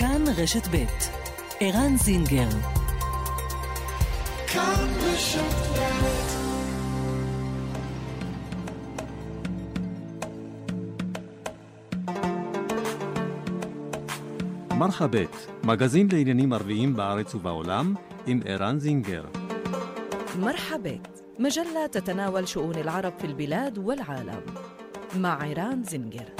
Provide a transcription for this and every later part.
כאן רשת ב' ערן זינגר כאן רשת ב' מרחבת, מגזין לעניינים ערביים בארץ ובעולם, עם ערן זינגר. مرحبا مجلة تتناول شؤون العرب في البلاد والعالم مع عيران زنجر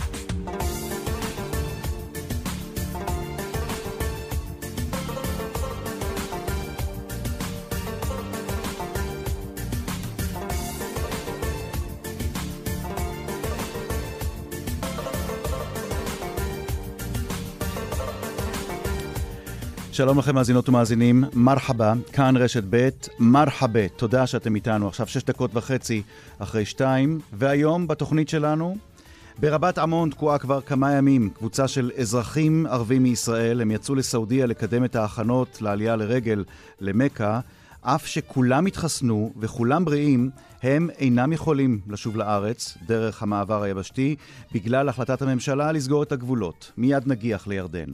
שלום לכם מאזינות ומאזינים, מרחבה, כאן רשת ב', מרחבה, תודה שאתם איתנו, עכשיו שש דקות וחצי אחרי שתיים, והיום בתוכנית שלנו, ברבת עמון תקועה כבר כמה ימים קבוצה של אזרחים ערבים מישראל, הם יצאו לסעודיה לקדם את ההכנות לעלייה לרגל למכה, אף שכולם התחסנו וכולם בריאים, הם אינם יכולים לשוב לארץ דרך המעבר היבשתי בגלל החלטת הממשלה לסגור את הגבולות. מיד נגיח לירדן.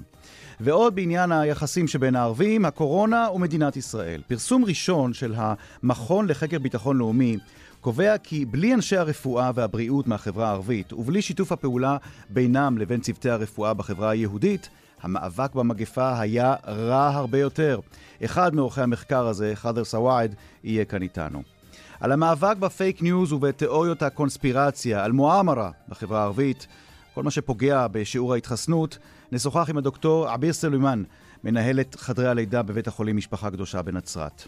ועוד בעניין היחסים שבין הערבים, הקורונה ומדינת ישראל. פרסום ראשון של המכון לחקר ביטחון לאומי קובע כי בלי אנשי הרפואה והבריאות מהחברה הערבית ובלי שיתוף הפעולה בינם לבין צוותי הרפואה בחברה היהודית, המאבק במגפה היה רע הרבה יותר. אחד מעורכי המחקר הזה, חאדר סוואעד, יהיה כאן איתנו. על המאבק בפייק ניוז ובתיאוריות הקונספירציה, על מואמרה בחברה הערבית, כל מה שפוגע בשיעור ההתחסנות, נשוחח עם הדוקטור עביר סלימן, מנהלת חדרי הלידה בבית החולים משפחה קדושה בנצרת.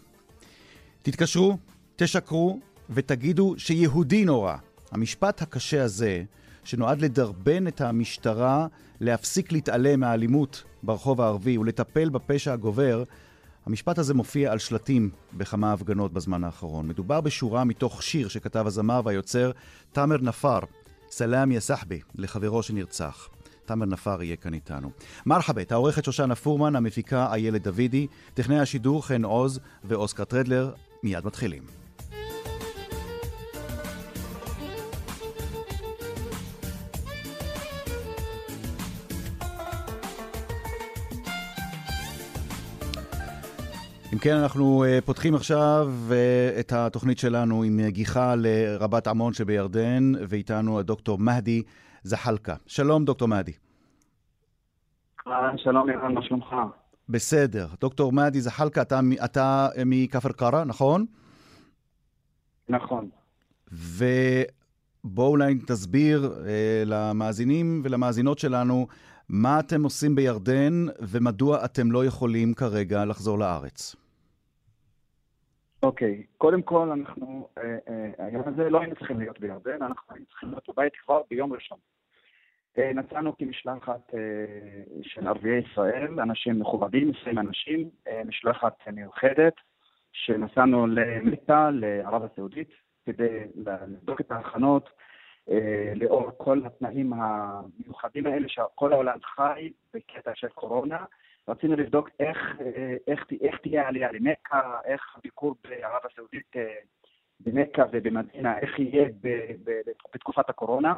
תתקשרו, תשקרו ותגידו שיהודי נורא. המשפט הקשה הזה, שנועד לדרבן את המשטרה להפסיק להתעלם מהאלימות ברחוב הערבי ולטפל בפשע הגובר, המשפט הזה מופיע על שלטים בכמה הפגנות בזמן האחרון. מדובר בשורה מתוך שיר שכתב הזמר והיוצר תאמר נפאר, סלאם יא סחבי, לחברו שנרצח. תאמר נפאר יהיה כאן איתנו. מרחבת, העורכת שושנה פורמן, המפיקה איילת דוידי, טכנאי השידור חן עוז ואוסקר טרדלר. מיד מתחילים. אם כן, אנחנו uh, פותחים עכשיו uh, את התוכנית שלנו עם גיחה לרבת עמון שבירדן, ואיתנו הדוקטור מהדי זחלקה. שלום, דוקטור מהדי. שלום, ירן, מה שלומך? בסדר. דוקטור מהדי זחלקה, אתה, אתה מכפר קרא, נכון? נכון. ובוא אולי תסביר uh, למאזינים ולמאזינות שלנו מה אתם עושים בירדן ומדוע אתם לא יכולים כרגע לחזור לארץ. אוקיי, okay. קודם כל, אנחנו, אה, אה, היום הזה לא היינו צריכים להיות בירדן, אנחנו היינו צריכים להיות בבית כבר ביום ראשון. אה, נצאנו כמשלחת אה, של ערביי ישראל, אנשים מכובדים, 20 אנשים, אה, משלחת מיוחדת, שנסענו למכה, לערב הסעודית, כדי לבדוק את ההכנות. אה, לאור כל התנאים המיוחדים האלה שכל העולם חי בקטע של קורונה. רצינו לבדוק איך, אה, איך, איך תהיה העלייה למכה, איך הביקור בערב הסעודית אה, במכה ובמדינה, איך יהיה ב, ב, בתקופת הקורונה.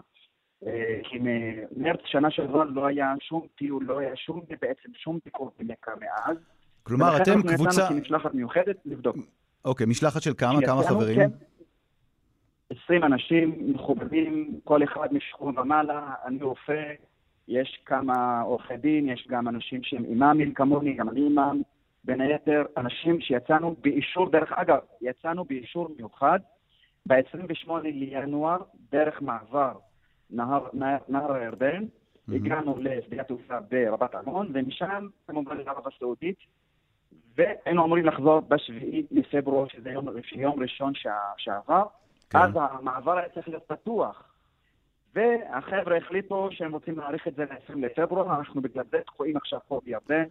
כי ממרץ שנה שעברה לא היה שום טיול, לא היה שום, בעצם שום ביקור במכה מאז. כלומר, אתם קבוצה... ולכן אנחנו כמשלחת מיוחדת לבדוק. אוקיי, משלחת של כמה? כמה חברים? כן. 20 אנשים מכובדים, כל אחד משכון ומעלה, אני רופא, יש כמה עורכי דין, יש גם אנשים שהם אימאמים כמוני, גם אני אימאם, בין היתר אנשים שיצאנו באישור, דרך אגב, יצאנו באישור מיוחד ב-28 לינואר, דרך מעבר נהר, נהר, נהר הירדן, mm-hmm. הגענו לשדה התעופה ברבת עמון, ומשם כמובן לערב הסעודית, והיינו אמורים לחזור בשביעי לפברואר, שזה יום, יום ראשון שעבר. כן. אז המעבר היה צריך להיות פתוח. והחבר'ה החליטו שהם רוצים להאריך את זה ל-20 לפברואר, אנחנו בגלל זה תקועים עכשיו פה בירדן.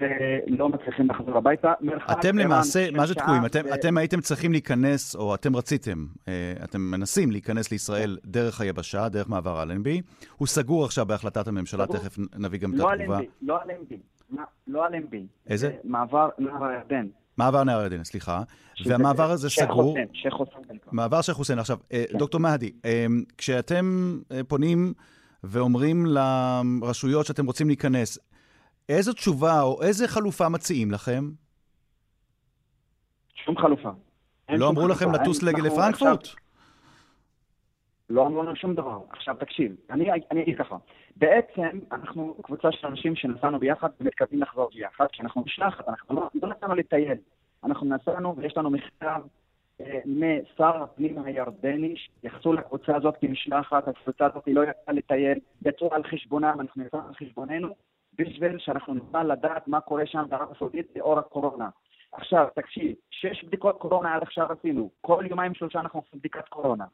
ולא מצליחים לחזור הביתה. אתם למעשה, מה זה תקועים? ו... אתם, אתם הייתם צריכים להיכנס, או אתם רציתם, אה, אתם מנסים להיכנס לישראל דרך היבשה, דרך מעבר אלנבי. הוא סגור עכשיו בהחלטת הממשלה, סגור. תכף נביא גם לא את התגובה. לא אלנבי, לא אלנבי. איזה? מעבר נהר הירדן. מעבר נהר הירדן, סליחה. והמעבר הזה סגור. שייח' חוסיין. מעבר שייח' חוסיין. עכשיו, אה, כן. דוקטור מהדי, אה, כשאתם פונים ואומרים לרשויות שאתם רוצים להיכנס, איזו תשובה או איזה חלופה מציעים לכם? שום חלופה. לא אמרו לכם. לטוס לפרנקפורט? עכשיו- לא אמרו לנו שום דבר. עכשיו תקשיב, אני אני אגיד ככה, בעצם אנחנו קבוצה של אנשים שנסענו ביחד ומתכוונים לחזור ביחד, כי אנחנו משלחת, אנחנו לא לא נסענו לטייל. אנחנו נסענו ויש לנו מכתב אה, משר הפנים הירדני שהתייחסו לקבוצה הזאת כמשלחת, הקבוצה הזאת לא יצאה לטייל, יצאו על חשבונם, אנחנו יצאנו על חשבוננו, בשביל שאנחנו נוכל לדעת מה קורה שם בערב הסעודית לאור הקורונה. עכשיו, תקשיב, שש בדיקות קורונה עד עכשיו עשינו, כל יומיים שלושה אנחנו עושים בדיקת קורונה.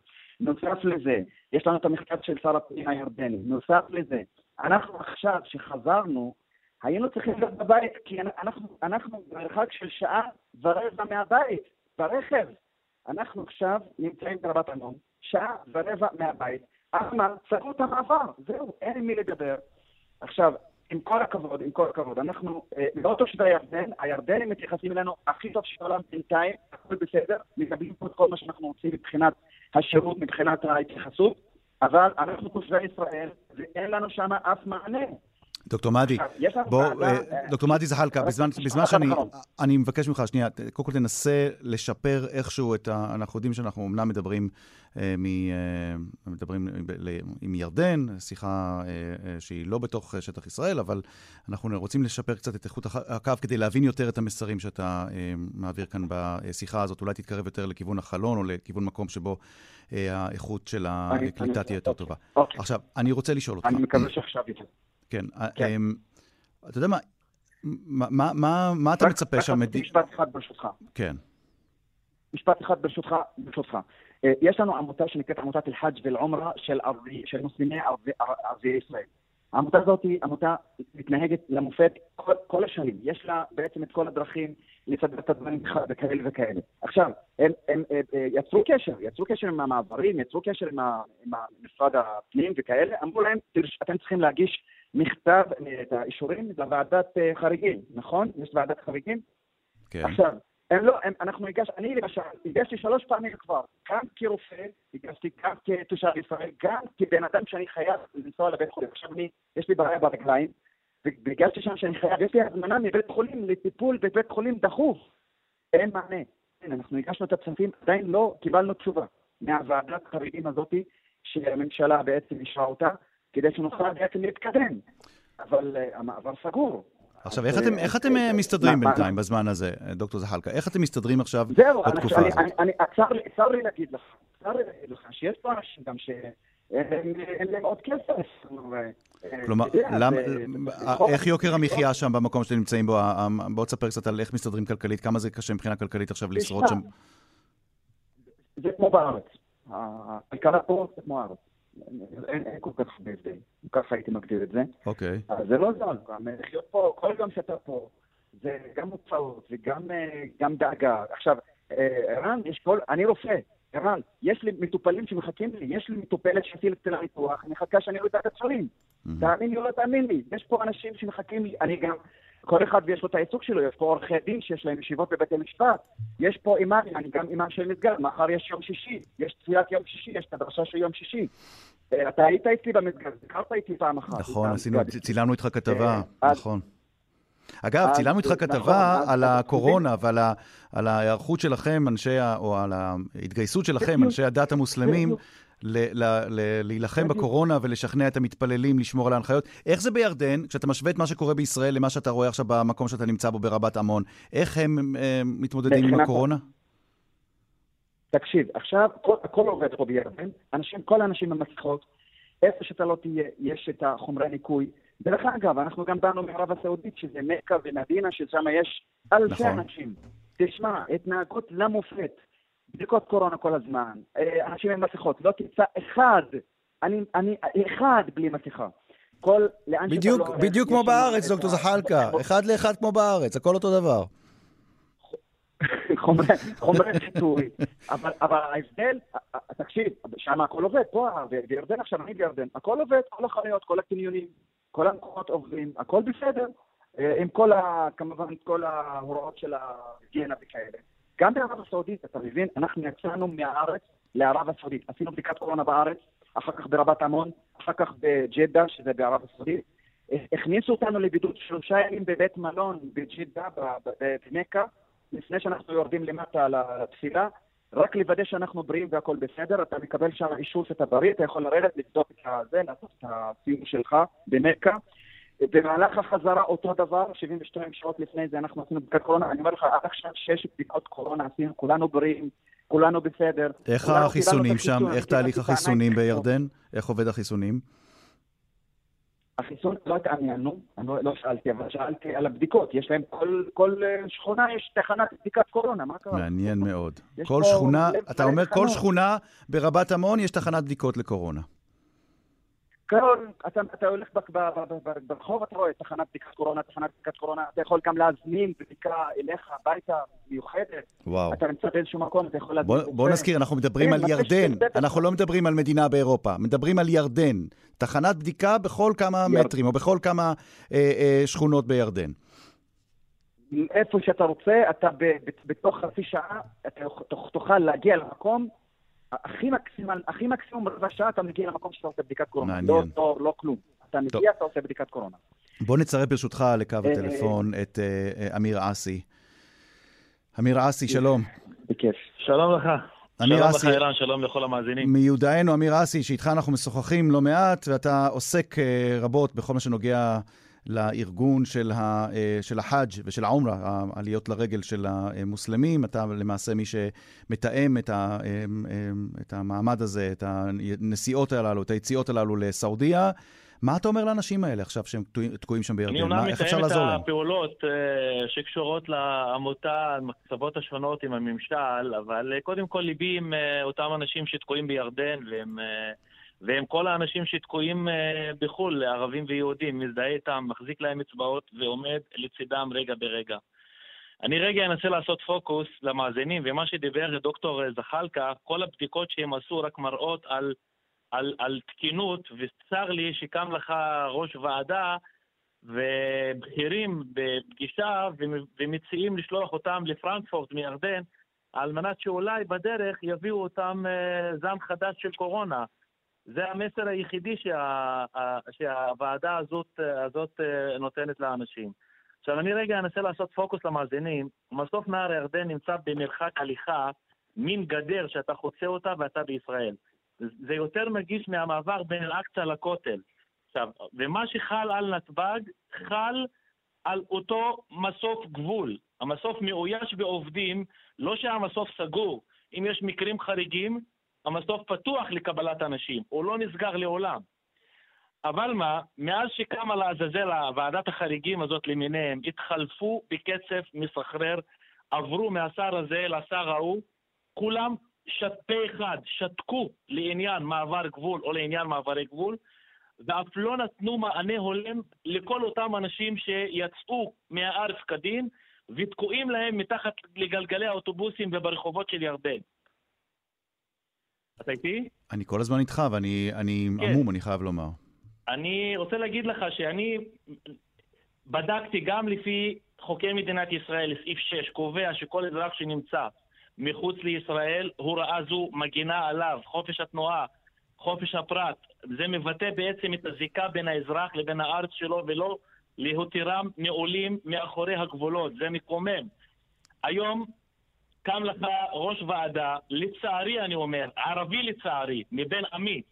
נוסף לזה, יש לנו את המכתב של שר הפנים הירדני. נוסף לזה, אנחנו עכשיו, שחזרנו, היינו צריכים להיות בבית, כי אנחנו, אנחנו במרחק של שעה ורבע מהבית, ברכב. אנחנו עכשיו נמצאים ברבת עמון, שעה ורבע מהבית. אמר, סגרו את המעבר, זהו, אין עם מי לדבר. עכשיו, עם כל הכבוד, עם כל הכבוד, אנחנו אה, לא תושבי ירדן, הירדנים מתייחסים אלינו הכי טוב שבעולם בינתיים, הכל בסדר, מקבלים פה את כל מה שאנחנו רוצים מבחינת השירות, מבחינת ההתייחסות, אבל אנחנו תושבי ישראל, ואין לנו שם אף מענה. דוקטור מאדי, לנו בוא, אה, אה, דוקטור מאדי זחאלקה, בזמן, שאני. אני מבקש ממך, שנייה, קודם כל תנסה לשפר איכשהו את ה... אנחנו יודעים שאנחנו אומנם מדברים, אה, מ, אה, מדברים עם ירדן, שיחה אה, אה, שהיא לא בתוך אה, שטח ישראל, אבל אנחנו רוצים לשפר קצת את איכות הקו כדי להבין יותר את המסרים שאתה אה, מעביר כאן בשיחה הזאת. אולי תתקרב יותר לכיוון החלון או לכיוון מקום שבו אה, האיכות של הקליטה תהיה יותר טובה. אוקיי, עכשיו, אני רוצה לשאול אותך. אני מקווה שעכשיו יצא. כן. כן. אמ, אתה יודע מה, מה- מה- מה אתה רק- מצפה רק שהמדינה... משפט אחד ברשותך. כן. משפט אחד ברשותך, ברשותך. אה, יש לנו עמותה שנקראת עמותת אל-חאג' ואל-עומרה של, ערבי, של מוסלמי ערבי, ערבי ישראל. העמותה הזאת היא עמותה מתנהגת למופת כל, כל השנים. יש לה בעצם את כל הדרכים לסדר את הדברים וכאלה וכאלה. עכשיו, הם, הם, הם, אה, יצרו קשר, יצרו קשר עם המעברים, יצרו קשר עם, ה, עם משרד הפנים וכאלה, אמרו להם, "תרש- אתם צריכים להגיש מכתב, אה, את האישורים לוועדת אה, חריגים, נכון? יש ועדת חריגים? כן. עכשיו, הם לא, הם, אנחנו הגש, אני למשל, הגשתי שלוש פעמים כבר, גם כרופא, הגשתי גם כתושב ישראל, גם כבן אדם שאני חייב לנסוע לבית חולים. עכשיו אני, יש לי בעיה ברגליים, והגשתי שם שאני חייב, יש לי הזמנה מבית חולים לטיפול בבית חולים דחוף. אין מענה. כן, אנחנו הגשנו את הכספים, עדיין לא קיבלנו תשובה מהוועדת חריגים הזאתי, שהממשלה בעצם אישרה אותה, כדי שנוכל בעצם להתקדם. אבל uh, המעבר סגור. עכשיו, איך אתם- אה, איך אתם אה, אה, מסתדרים בינתיים, בזמן הזה, אה, דוקטור זחאלקה? איך אתם מסתדרים עכשיו זהו, בתקופה אני- הזאת? אני- אני- צר לי- צר לי להגיד לך, צר לי להגיד לך, שיש פה אנשים גם שאין להם עוד כסף. אה, כלומר, אה, חוק- איך יוקר המחיה שם במקום שאתם נמצאים בו? בוא תספר קצת על איך מסתדרים כלכלית, כמה זה קשה מבחינה כלכלית עכשיו לשרוד שם. זה כמו בארץ. הכלכלה פה זה כמו הארץ. אין אין כל כך הרבה הבדל. ככה הייתי מגדיר את זה. אוקיי. אז זה לא זול, גם לחיות פה, כל יום שאתה פה, זה גם הוצאות וגם אה, גם דאגה. עכשיו, אה, ערן, יש כל, אני רופא, ערן, יש לי מטופלים שמחכים לי, יש לי מטופלת שעשיתי אצל הניתוח, מחכה שאני אוריד את הצפרים. תאמין לי או לא תאמין לי, יש פה אנשים שמחכים לי, אני גם, כל אחד ויש לו את העיסוק שלו, יש פה עורכי דין שיש להם ישיבות בבתי משפט, יש פה אימאמים, אני גם אימאם של מסגד, מחר יש יום שישי, יש תפילת יום שישי, יש את הדרשה של יום שישי. אה, אתה היית אצלי במסגד, ביקרת איתי פעם אחת. נכון. עשינו, צילמנו איתך כתבה, אה, נכון. אגב, צילמנו איתך נכון, כתבה על הקורונה ועל ה- על ההיערכות שלכם, אנשי. או על ההתגייסות שלכם. אנשי הדת המוסלמים. ל- ל- ל- להילחם. בקורונה ולשכנע את המתפללים לשמור על ההנחיות. איך זה בירדן, כשאתה משווה את מה שקורה בישראל למה שאתה רואה עכשיו במקום שאתה נמצא בו ברבת עמון, איך הם אה, מתמודדים עם הקורונה? תקשיב, עכשיו כל, הכל עובד פה בירדן, אנשים, כל האנשים במסכות, איפה שאתה לא תהיה, יש את החומרי ניקוי. דרך אגב, אנחנו גם באנו מערב הסעודית, שזה מכה ומדינה, ששם יש אלפי נכון. אנשים. תשמע, התנהגות למופת, בדיקות קורונה כל הזמן, אה, אנשים עם מסכות, לא תמצא אחד, אני, אני, אחד בלי מסכה. כל, לאן שאתה בדיוק, לא בדיוק כמו בארץ, דוקטור זחאלקה, אחד לאחד כמו בארץ, הכל אותו דבר. חומרי חיטוי. אבל אבל ההבדל, תקשיב, שם הכל עובד, פה בירדן עכשיו, אני בירדן, הכל עובד, כל החנויות, כל הקניונים, כל המקומות עובדים, הכל בסדר, אה, עם כל ה... כמובן, כל ההוראות של ההיגיינה וכאלה. גם בערב הסעודית, אתה מבין, אנחנו יצאנו מהארץ לערב הסעודית. עשינו בדיקת קורונה בארץ, אחר כך ברבת עמון, אחר כך בג'דה, שזה בערב הסעודית. הכניסו אותנו לבידוד שלושה ימים בבית מלון בג'דה, ב- ב- במכה, לפני שאנחנו יורדים למטה לתפילה, רק לוודא שאנחנו בריאים והכל בסדר, אתה מקבל שם אישור שאתה בריא, אתה יכול לרדת, לבדוק את זה, לעשות את הסיום שלך במכה. במהלך החזרה אותו דבר, 72 שעות לפני זה אנחנו עשינו בדיקת קורונה, אני אומר לך, עד עכשיו שש בדיקות קורונה עשינו, כולנו בריאים, כולנו בסדר. איך כולנו החיסונים שם? החיסון, איך תהליך החיסונים. בירדן? איך עובד החיסונים? החיסון לא התעניינו, אני לא, לא שאלתי, אבל שאלתי על הבדיקות. יש להם, כל, כל אה, שכונה יש תחנת בדיקת קורונה, מה קרה? מעניין מאוד. כל שכונה, אתה אומר כל. שכונה ברבת עמון יש תחנת בדיקות לקורונה. כל, אתה, אתה הולך ברחוב, אתה רואה תחנת בדיקת קורונה, תחנת בדיקת קורונה, אתה יכול גם להזמין בדיקה אליך הביתה מיוחדת. וואו. אתה נמצא באיזשהו מקום, אתה יכול בוא, להזמין. בוא רופא. נזכיר, אנחנו מדברים כן, על ירדן, אנחנו לא מדברים על מדינה באירופה, מדברים על ירדן. תחנת בדיקה בכל כמה ירד- מטרים, או בכל כמה אה, אה, שכונות בירדן. איפה שאתה רוצה, אתה ב, ב, בתוך חצי שעה, אתה תוכ- תוכל להגיע למקום, הכי מקסימום, הכי מקסימום רבע שעה אתה מגיע למקום שאתה עושה בדיקת קורונה. מעניין. לא תור, לא כלום. אתה טוב. מגיע, אתה עושה בדיקת קורונה. בוא נצרף ברשותך לקו אה, הטלפון את אה, אה, אמיר אסי. אמיר אסי, שלום. בכיף. שלום לך. אמיר שלום אסי, לך, ערן, שלום לכל המאזינים. מיודענו אמיר אסי, שאיתך אנחנו משוחחים לא מעט, ואתה עוסק אה, רבות בכל מה שנוגע לארגון של, ה, אה, של החאג' ושל העומרה, העליות לרגל של המוסלמים. אתה למעשה מי שמתאם את, ה, את המעמד הזה, את הנסיעות הללו, את היציאות הללו לסעודיה. מה אתה אומר לאנשים האלה עכשיו שהם תקועים- שם בירדן? אני אומנם מה, איך אפשר מתאם את? הפעולות אה, שקשורות לעמותה, הקצוות השונות עם הממשל, אבל אה, קודם כל ליבי עם אותם אנשים שתקועים בירדן, והם, והם כל האנשים שתקועים אה, בחו"ל, ערבים ויהודים, מזדהה איתם, מחזיק להם אצבעות ועומד לצידם רגע ברגע. אני רגע אנסה לעשות פוקוס למאזינים, ומה שדיבר דוקטור זחאלקה, כל הבדיקות שהם עשו רק מראות על, על, על תקינות, וצר לי שקם לך ראש ועדה ובכירים בפגישה ומ- ומציעים לשלוח אותם לפרנקפורט מירדן על מנת שאולי בדרך יביאו אותם אה, זן חדש של קורונה. זה המסר היחידי שה, שהוועדה הזאת, הזאת אה, נותנת לאנשים. עכשיו אני רגע אנסה לעשות פוקוס למאזינים. מסוף נהר הירדן נמצא במרחק הליכה, מין גדר שאתה חוצה אותה ואתה בישראל. זה יותר מרגיש מהמעבר בין אל-אקצא לכותל. עכשיו, ומה שחל על נתב"ג, חל על אותו מסוף גבול. המסוף מאויש בעובדים, לא שהמסוף סגור. אם יש מקרים חריגים, המסוף פתוח לקבלת אנשים, הוא לא נסגר לעולם. אבל מה, מאז שקמה לעזאזל ועדת החריגים הזאת למיניהם, התחלפו בקצב מסחרר, עברו מהשר הזה לשר ההוא, כולם שת, פה אחד שתקו לעניין מעבר גבול או לעניין מעברי גבול, ואף לא נתנו מענה הולם לכל אותם אנשים שיצאו מהארץ כדין ותקועים להם מתחת לגלגלי האוטובוסים וברחובות של ירדן. אתה איתי? אני כל הזמן איתך, ואני אני כן. עמום, אני חייב לומר. אני רוצה להגיד לך שאני בדקתי גם לפי חוקי מדינת ישראל, סעיף 6, קובע שכל אזרח שנמצא מחוץ לישראל, הוראה זו מגינה עליו, חופש התנועה, חופש הפרט. זה מבטא בעצם את הזיקה בין האזרח לבין הארץ שלו, ולא להותירם נעולים מאחורי הגבולות. זה מקומם. היום קם לך ראש ועדה, לצערי אני אומר, ערבי לצערי, מבין עמי,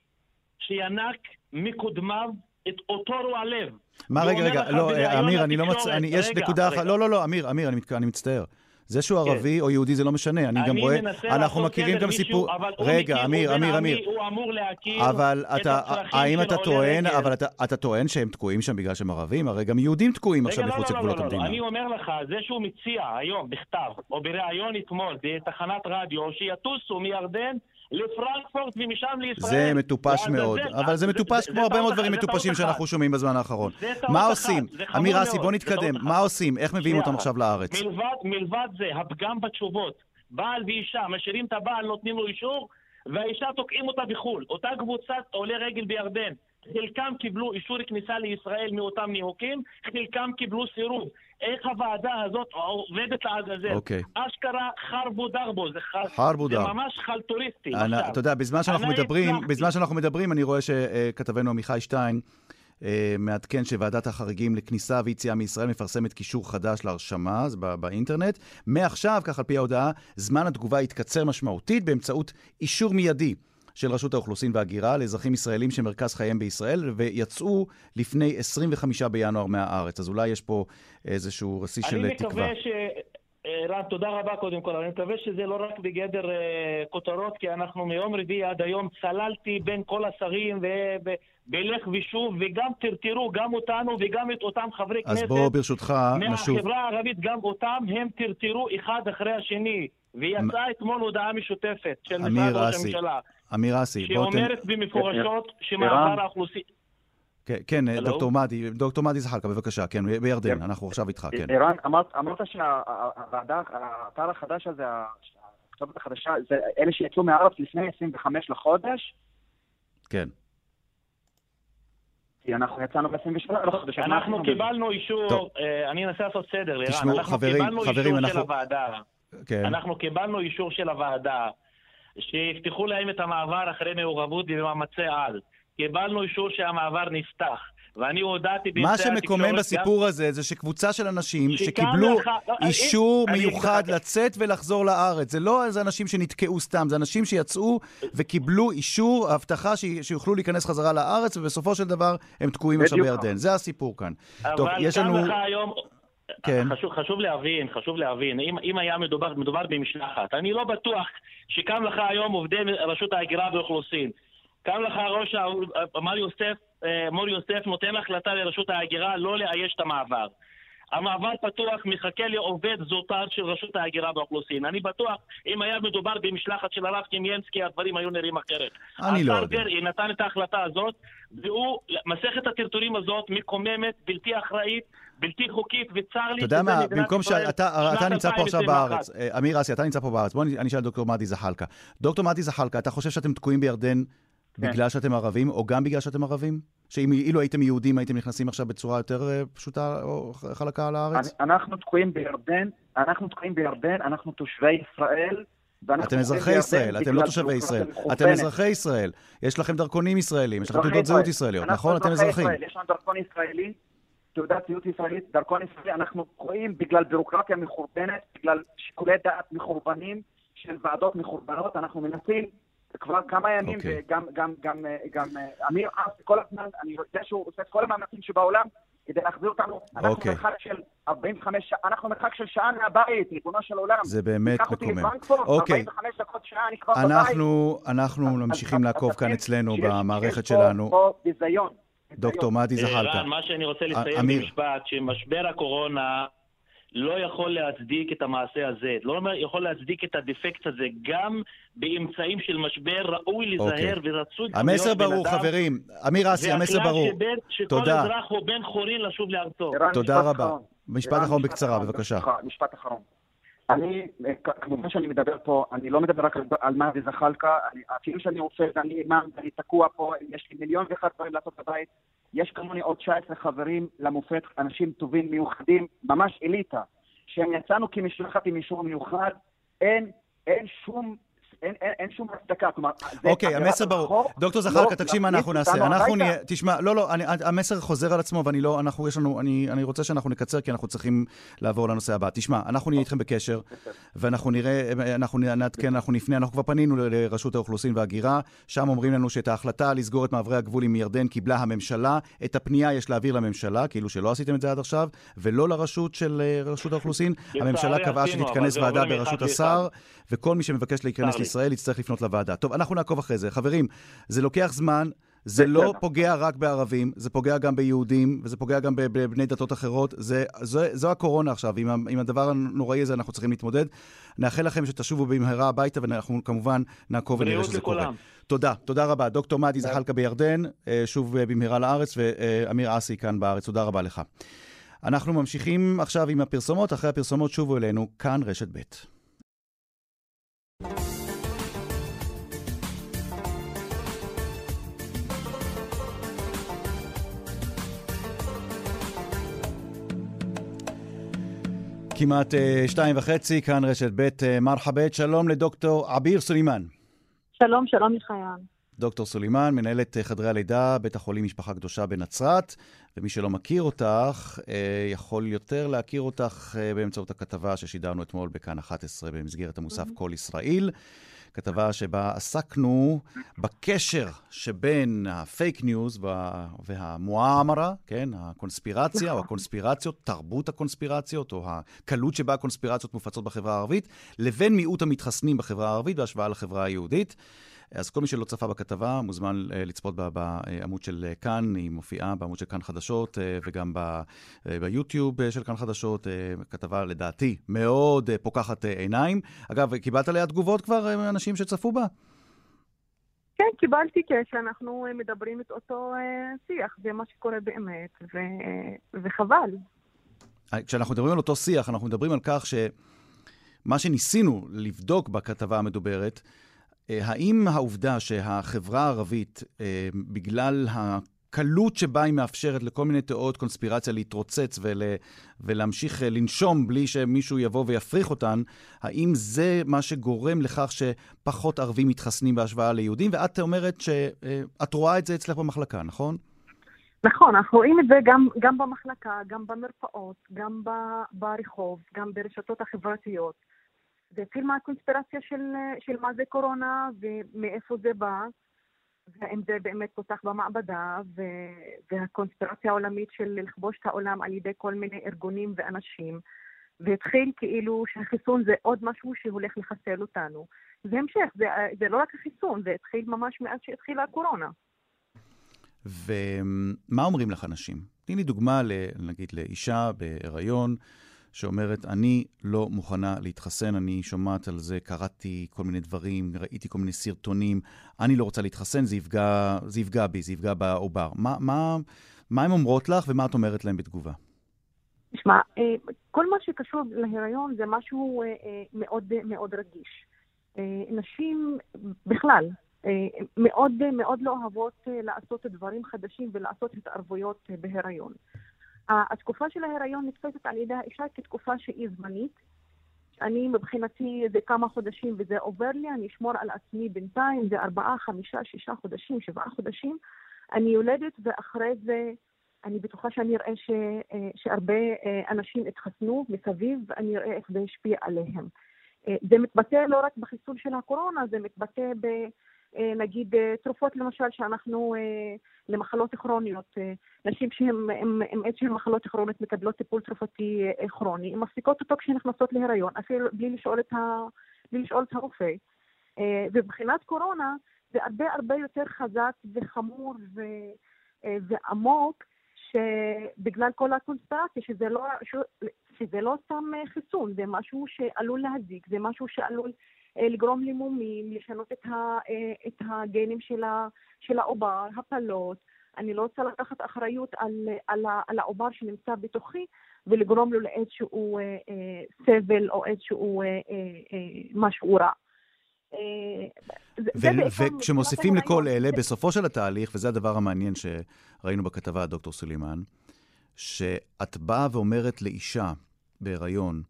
שינק מקודמיו את אותו רוע לב. מה, רגע, רגע, לא, בריאיון אמיר, אני לא מצ... אני, יש רגע, נקודה אחת. לא, לא, לא, אמיר, אמיר, אני, מת... אני מצטער. זה שהוא כן. ערבי או יהודי זה לא משנה, אני גם אני רואה, מנסה אנחנו מכירים גם מישהו- סיפור... אבל רגע, אמיר, הוא אמיר, עמי, אמיר. הוא אמור להכיר אבל את אתה, האם אתה טוען, רגל. אבל אתה, אתה טוען שהם תקועים שם בגלל שהם ערבים? הרי גם יהודים תקועים עכשיו רגע, לא, מחוץ לא, לא, לגבולות לא, לא, המדינה. אני אומר לך, זה שהוא מציע היום בכתב, או בריאיון אתמול בתחנת רדיו, שיטוסו מירדן לפרנקפורט ומשם לישראל. זה מטופש. מאוד, אבל זה מטופש כמו הרבה מאוד דברים זה מטופשים. שאנחנו שומעים בזמן האחרון. זה מה אחת, עושים? זה אמיר אסי, בוא זה נתקדם. מה אחת. עושים? איך מביאים אותם. עכשיו לארץ? מלבד, מלבד זה, הפגם בתשובות. בעל ואישה, משאירים את הבעל, נותנים לו אישור, והאישה תוקעים אותה בחו"ל. אותה קבוצת עולי רגל בירדן, חלקם קיבלו אישור כניסה לישראל מאותם ניהוקים, חלקם קיבלו סירוב. איך הוועדה הזאת עובדת לעזאזל? אוקיי. אשכרה חרבו דרבו, זה, ח... חרבו זה. ממש חלטוריסטי. אני- אתה יודע, בזמן שאנחנו מדברים, הצלחתי. בזמן שאנחנו מדברים, אני רואה שכתבנו עמיחי שטיין אה, מעדכן שוועדת החריגים לכניסה ויציאה מישראל מפרסמת קישור חדש להרשמה, זה בא, באינטרנט. מעכשיו, כך על פי ההודעה, זמן התגובה יתקצר משמעותית באמצעות אישור מיידי. של רשות האוכלוסין וההגירה לאזרחים ישראלים שמרכז חייהם בישראל ויצאו לפני 25 בינואר מהארץ. אז אולי יש פה איזשהו רסיס של אני תקווה. מקווה ש... אה, רן, תודה רבה קודם כל. אני מקווה שזה לא רק בגדר אה, כותרות, כי אנחנו מיום רביעי עד היום צללתי בין כל השרים ו- בלך ושוב, וגם טרטרו גם אותנו וגם את אותם חברי אז כנסת בואו ברשותך נשוב. מהחברה הערבית, גם אותם הם טרטרו אחד אחרי השני. ויצאה אתמול הודעה משותפת של משרד ראש הממשלה, אמיר אסי, בוא תן... שאומרת במפורשות ערן. שמעבר האוכלוסין... כן, כן? דוקטור מדי, דוקטור מדי זחאלקה, בבקשה, כן, בירדן, אנחנו עכשיו איתך, כן. ערן, אמרת, אמרת שהוועדה, האתר החדש הזה, הכתובת החדשה, זה אלה שיצאו מהארץ לפני 25 לחודש, כן. כי אנחנו יצאנו ב-27 לחודש. מה אנחנו קיבלנו אישור. אה, אני אנסה לעשות סדר, לירן. תשמעו, אנחנו קיבלנו אישור של הוועדה. כן. אנחנו קיבלנו אישור של הוועדה שיפתחו להם את המעבר אחרי מעורבות במאמצי על. קיבלנו אישור שהמעבר נפתח. ואני הודעתי מה באמצעי שמקומם התקשורת בסיפור הזה זה שקבוצה של אנשים שקיבלו לך- לא, אני- אישור אני- מיוחד אני- לצאת ולחזור לארץ. זה לא איזה אנשים שנתקעו סתם, זה אנשים שיצאו וקיבלו אישור, הבטחה ש- שיוכלו להיכנס חזרה לארץ, ובסופו של דבר הם תקועים עכשיו. בירדן. זה הסיפור כאן. טוב, אבל יש כאן לנו... לך היום... כן. חשוב, חשוב להבין, חשוב להבין, אם, אם היה מדובר, מדובר במשלחת, אני לא בטוח שקם לך היום עובדי רשות ההגירה והאוכלוסין. קם לך ראש, מר יוסף, אה, מור יוסף נותן החלטה לרשות ההגירה לא לאייש את המעבר. המעבר פתוח, מחכה לעובד זוטר של רשות ההגירה והאוכלוסין. אני בטוח, אם היה מדובר במשלחת של הרב קימיאנסקי, הדברים היו נראים אחרת. אני לא השר יודע. דרעי נתן את ההחלטה הזאת, והוא, מסכת הטרטורים הזאת מקוממת, בלתי אחראית, בלתי חוקית, וצר לי אתה יודע שזה מה, מדינת במקום ישראל שאתה אתה נמצא פה עכשיו 2021. בארץ, אה, אמיר אסי, אתה נמצא פה בארץ, בוא אני אשאל דוקטור מדי זחאלקה. דוקטור מדי זחאלקה, אתה חושב שאתם תקועים בירדן כן. בגלל שאתם ערבים, או גם בגלל שאתם ערבים? שאם אילו הייתם יהודים הייתם נכנסים עכשיו בצורה יותר אה, פשוטה או חלקה על הארץ? אנחנו תקועים בירדן, אנחנו תקועים בירדן, אנחנו תושבי ישראל. אתם אזרחי ישראל, אתם לא תושבי ישראל. אתם אזרחי ישראל. יש לכם דרכונים ישראלים, יש לכם תעודות זהות ישראל. ישראליות, אנחנו נכון? אתם אזרחי אזרחים. יש לנו דרכון ישראלי, תעודת זהות ישראלית, דרכון ישראלי, אנחנו תקועים בגלל ביורוקרטיה מחורבנת, בגלל שיקולי דעת מחורבנים של ועדות מחורבנות, אנחנו מנסים כבר כמה ימים, אוקיי. וגם גם, גם, אה, גם אה, אמיר אס כל הזמן, אני יודע שהוא עושה את כל המאמצים שבעולם כדי להחזיר אותנו. אנחנו אוקיי. מרחק של 45 שעה, אנחנו מרחק של שעה מהבית, ריבונו של עולם. זה באמת תיקח אותי מקומם. לפרנקפורט, אוקיי. 45 דקות שעה, אני כבר בבית. אנחנו, אנחנו אז- ממשיכים לעקוב כאן אצלנו במערכת שיש פה- שלנו. פה ביזיון. דוקטור מדי אה, זחאלקה. רן, מה שאני רוצה אמיר. במשפט, שמשבר הקורונה לא יכול להצדיק את המעשה הזה, לא יכול להצדיק את הדפקט הזה, גם באמצעים של משבר ראוי להיזהר אוקיי. ורצוי המסר ברור, אדם. חברים. אמיר אסי, המסר ברור. שבין- שכל תודה. אזרח הוא בן חורין לשוב לארצו. תודה רבה. משפט אחרון בקצרה, בבקשה. משפט אחרון. אני, כמובן שאני מדבר פה, אני לא מדבר רק על, על מדי זחאלקה, אני- אפילו שאני רופא ואני אימאם ואני תקוע פה, יש לי מיליון ואחד דברים לעשות בבית. יש כמוני עוד 19 חברים למופת, אנשים טובים, מיוחדים, ממש אליטה, שהם יצאנו כמשלחת עם אישור מיוחד, אין, אין שום... אין, אין, אין שום הצדקה, כלומר... אוקיי, המסר ברור. דוקטור לא זחאלקה, תקשיב מה אנחנו נעשה. אנחנו. נהיה... תשמע, לא, לא, אני- המסר חוזר על עצמו, ואני לא... אנחנו, יש לנו... אני אני רוצה שאנחנו נקצר, כי אנחנו צריכים לעבור לנושא הבא. תשמע, אנחנו נהיה איתכם בקשר, ואנחנו נראה, אנחנו נעדכן, אנחנו נפנה, אנחנו כבר פנינו לרשות האוכלוסין וההגירה, שם אומרים לנו שאת ההחלטה לסגור את מעברי הגבול עם ירדן קיבלה הממשלה. את הפנייה יש להעביר לממשלה, כאילו שלא עשיתם את זה עד עכשיו, ולא לרשות של אה, רשות האוכלוסין. הממשלה קבעה שתתכנס ועדה בראשות השר. וכל מי שמבקש להיכנס לישראל יצטרך לפנות לוועדה. טוב, אנחנו נעקוב אחרי זה. חברים, זה לוקח זמן, זה לא. פוגע רק בערבים, זה פוגע גם ביהודים, וזה פוגע גם בבני דתות אחרות. זה, זו, זו הקורונה עכשיו, עם, עם הדבר הנוראי הזה אנחנו צריכים להתמודד. נאחל לכם שתשובו במהרה הביתה, ואנחנו כמובן נעקוב ונראה שזה קורה. לכולם. תודה, תודה רבה. דוקטור מדי זחאלקה בירדן, אה, שוב אה, במהרה לארץ, ואמיר אסי כאן בארץ, תודה רבה לך. אנחנו ממשיכים עכשיו עם הפרסומות, אחרי הפרסומות שובו אלינו, כאן רשת ב'. כמעט אה, שתיים וחצי, כאן רשת ב', אה, מרחבית, שלום לדוקטור עביר סולימאן. שלום, שלום לחייל. דוקטור סולימאן, מנהלת אה, חדרי הלידה, בית החולים משפחה קדושה בנצרת, ומי שלא מכיר אותך, יכול יותר להכיר אותך באמצעות הכתבה ששידרנו אתמול בכאן 11 במסגרת המוסף כל ישראל. כתבה שבה עסקנו בקשר שבין הפייק ניוז והמואמרה, כן, הקונספירציה או הקונספירציות, תרבות הקונספירציות, או הקלות שבה הקונספירציות מופצות בחברה הערבית, לבין מיעוט המתחסנים בחברה הערבית בהשוואה לחברה היהודית. אז כל מי שלא צפה בכתבה מוזמן uh, לצפות בה בעמוד של uh, כאן, היא מופיעה בעמוד של כאן חדשות uh, וגם ב, ביוטיוב של כאן חדשות, כתבה לדעתי מאוד פוקחת עיניים. אגב, קיבלת עליה תגובות כבר uh, אנשים שצפו בה? כן, קיבלתי כשאנחנו מדברים את אותו שיח, זה מה שקורה באמת, ו... וחבל. כשאנחנו מדברים על אותו שיח, אנחנו מדברים על כך שמה שניסינו לבדוק בכתבה המדוברת, אה, האם העובדה שהחברה הערבית, אה, בגלל הקלות שבה היא מאפשרת לכל מיני תיאוריות קונספירציה להתרוצץ ול, ולהמשיך אה, לנשום בלי שמישהו יבוא ויפריך אותן, האם זה מה שגורם לכך שפחות ערבים מתחסנים בהשוואה ליהודים? ואת אומרת שאת רואה את זה אצלך במחלקה, נכון? נכון, אנחנו רואים את זה גם, גם במחלקה, גם במרפאות, גם ברחוב, גם ברשתות החברתיות. זה התחיל מהקונספירציה של, של מה זה קורונה ומאיפה זה בא, והאם זה באמת פותח במעבדה, ו, והקונספירציה העולמית של לכבוש את העולם על ידי כל מיני ארגונים ואנשים. והתחיל כאילו שהחיסון זה עוד משהו שהולך לחסל אותנו. זה המשך, זה, זה לא רק החיסון, זה התחיל ממש מאז שהתחילה הקורונה. ומה אומרים לך אנשים? תני לי דוגמה, נגיד, לאישה בהיריון, שאומרת, אני לא מוכנה להתחסן, אני שומעת על זה, קראתי כל מיני דברים, ראיתי כל מיני סרטונים, אני לא רוצה להתחסן, זה יפגע, זה יפגע בי, זה יפגע בעובר. מה, מה, מה הן אומרות לך ומה את אומרת להן בתגובה? תשמע, אה, כל מה שקשור להיריון זה משהו אה, אה, מאוד מאוד רגיש. נשים בכלל מאוד מאוד לא אוהבות לעשות דברים חדשים ולעשות התערבויות בהיריון. התקופה של ההיריון נתפסת על ידי האישה כתקופה שהיא זמנית. אני מבחינתי זה כמה חודשים וזה עובר לי, אני אשמור על עצמי בינתיים, זה ארבעה, חמישה, שישה חודשים, שבעה חודשים. אני יולדת ואחרי זה אני בטוחה שאני אראה ש, אה, שהרבה אה, אנשים התחסנו מסביב ואני אראה איך זה השפיע עליהם. אה, זה מתבטא לא רק בחיסול של הקורונה, זה מתבטא ב... אה, נגיד אה, תרופות למשל שאנחנו אה, למחלות כרוניות, נשים שהן עם איזשהן מחלות כרוניות מקבלות טיפול תרופתי כרוני, הן מפסיקות אותו כשהן נכנסות להיריון, אפילו בלי לשאול את, ה, בלי לשאול את הרופא. ובבחינת קורונה זה הרבה הרבה יותר חזק וחמור ו, ועמוק, שבגלל כל הקונספירציה, שזה לא, שזה לא סתם חיסון, זה משהו שעלול להזיק, זה משהו שעלול לגרום למומים, לשנות את, ה, אה, את הגנים של, ה, של העובר, הפלות. אני לא רוצה לקחת אחריות על, על, על העובר שנמצא בתוכי ולגרום לו לאיזשהו אה, אה, סבל או איזשהו אה, אה, אה, משהו רע. וכשמוסיפים לכל אלה, בסופו של התהליך, וזה הדבר המעניין שראינו בכתבה, דוקטור סולימאן, שאת באה ואומרת לאישה בהיריון,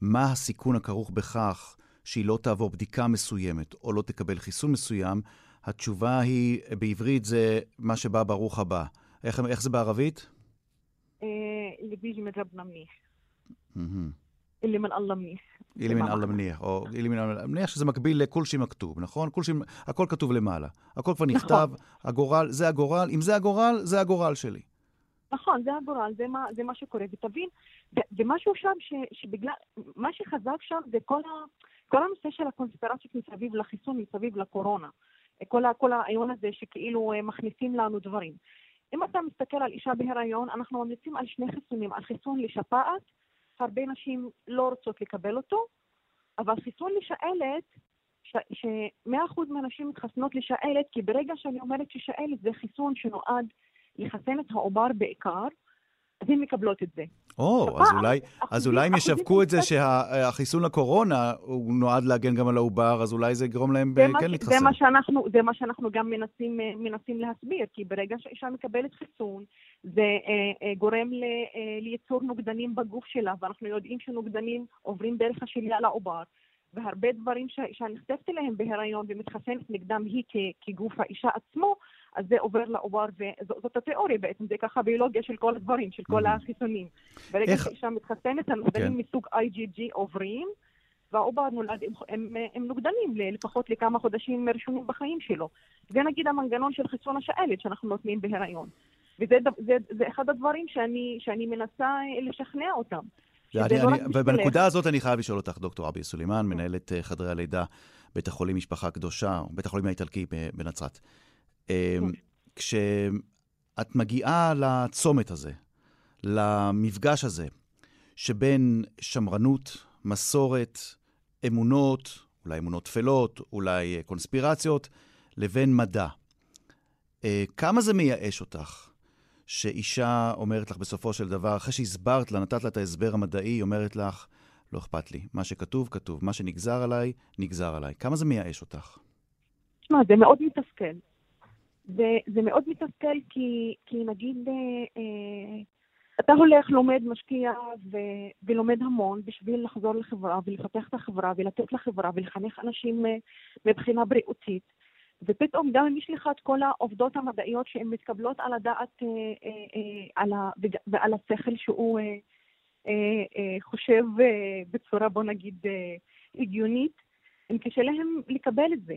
מה הסיכון הכרוך בכך שהיא לא תעבור בדיקה מסוימת או לא תקבל חיסון מסוים, התשובה היא, בעברית זה מה שבא ברוך הבא. איך, איך זה בערבית? ליבי من ربنا منيح. اللي من الله منيح. אילי מן אללה מניח, או אילי מן אללה מניח, שזה מקביל לכולשי מכתוב, נכון? כולשי, הכל כתוב למעלה. הכל כבר נכתב, נכון. הגורל, זה הגורל, אם זה הגורל, זה הגורל שלי. נכון, זה הגורל, זה מה, זה מה שקורה. ותבין, ומשהו שם ש, שבגלל, מה שחזק שם זה כל, ה, כל הנושא של הקונספירציות מסביב לחיסון, מסביב לקורונה. כל, הרעיון הזה שכאילו אה, מכניסים לנו דברים. אם אתה מסתכל על אישה בהיריון, אנחנו ממליצים על שני חיסונים, על חיסון לשפעת, הרבה נשים לא רוצות לקבל אותו, אבל חיסון לשעלת, ש-100% מהנשים מתחסנות לשעלת, כי ברגע שאני אומרת ששעלת זה חיסון שנועד לחסן את העובר בעיקר, אז הן מקבלות את זה. או, אז אולי, אז אולי הם ישווקו את זה שהחיסון לקורונה הוא נועד להגן גם על העובר, אז אולי זה יגרום להם כן להתחסן. זה מה שאנחנו, זה מה שאנחנו גם מנסים, מנסים להסביר, כי ברגע שאישה מקבלת חיסון, זה אה, אה, גורם ל, אה, לייצור נוגדנים בגוף שלה, ואנחנו יודעים שנוגדנים עוברים דרך השליה לעובר. והרבה דברים שהאישה נחשפת אליהם בהיריון ומתחסנת נגדם היא כ- כגוף האישה עצמו, אז זה עובר לעובר, וזאת התיאוריה בעצם, זה ככה ביולוגיה של כל הדברים, של כל Mhm. החיסונים. ברגע שאישה מתחסנת, הנוגדנים כן. מסוג IgG עוברים, והעובר נולד, הם, הם, הם נוגדנים לפחות לכמה חודשים ראשונים בחיים שלו. זה נגיד המנגנון של חיסון השעלת שאנחנו נותנים בהיריון. וזה זה, זה אחד הדברים שאני, שאני מנסה אה, לשכנע אותם. אני, לא אני. ובנקודה הזאת אני חייב לשאול אותך, דוקטור אבי סולימאן, מנהלת אה, חדרי הלידה, בית החולים משפחה קדושה, בית החולים האיטלקי ב- בנצרת. אה, כשאת מגיעה לצומת הזה, למפגש הזה, שבין שמרנות, מסורת, אמונות, אולי אמונות טפלות, אולי אה, קונספירציות, לבין מדע. אה, כמה זה מייאש אותך שאישה אומרת לך בסופו של דבר, אחרי שהסברת לה, נתת לה את ההסבר המדעי, היא אומרת לך, לא אכפת לי, מה שכתוב, כתוב, מה שנגזר עליי, נגזר עליי. כמה זה מייאש אותך? תשמע, זה מאוד מתסכל. זה, זה מאוד מתסכל כי, כי נגיד, אה, אה, אתה הולך, לומד, משקיע ו, ולומד המון בשביל לחזור לחברה ולפתח את החברה ולתת לחברה ולחנך אנשים אה, מבחינה בריאותית. ופתאום גם אם יש לך את כל העובדות המדעיות שהן מתקבלות על הדעת אה, אה, אה, על ה, ועל השכל שהוא אה, אה, אה, חושב אה, בצורה, בוא נגיד, אה, הגיונית, הם קשה להם לקבל את זה.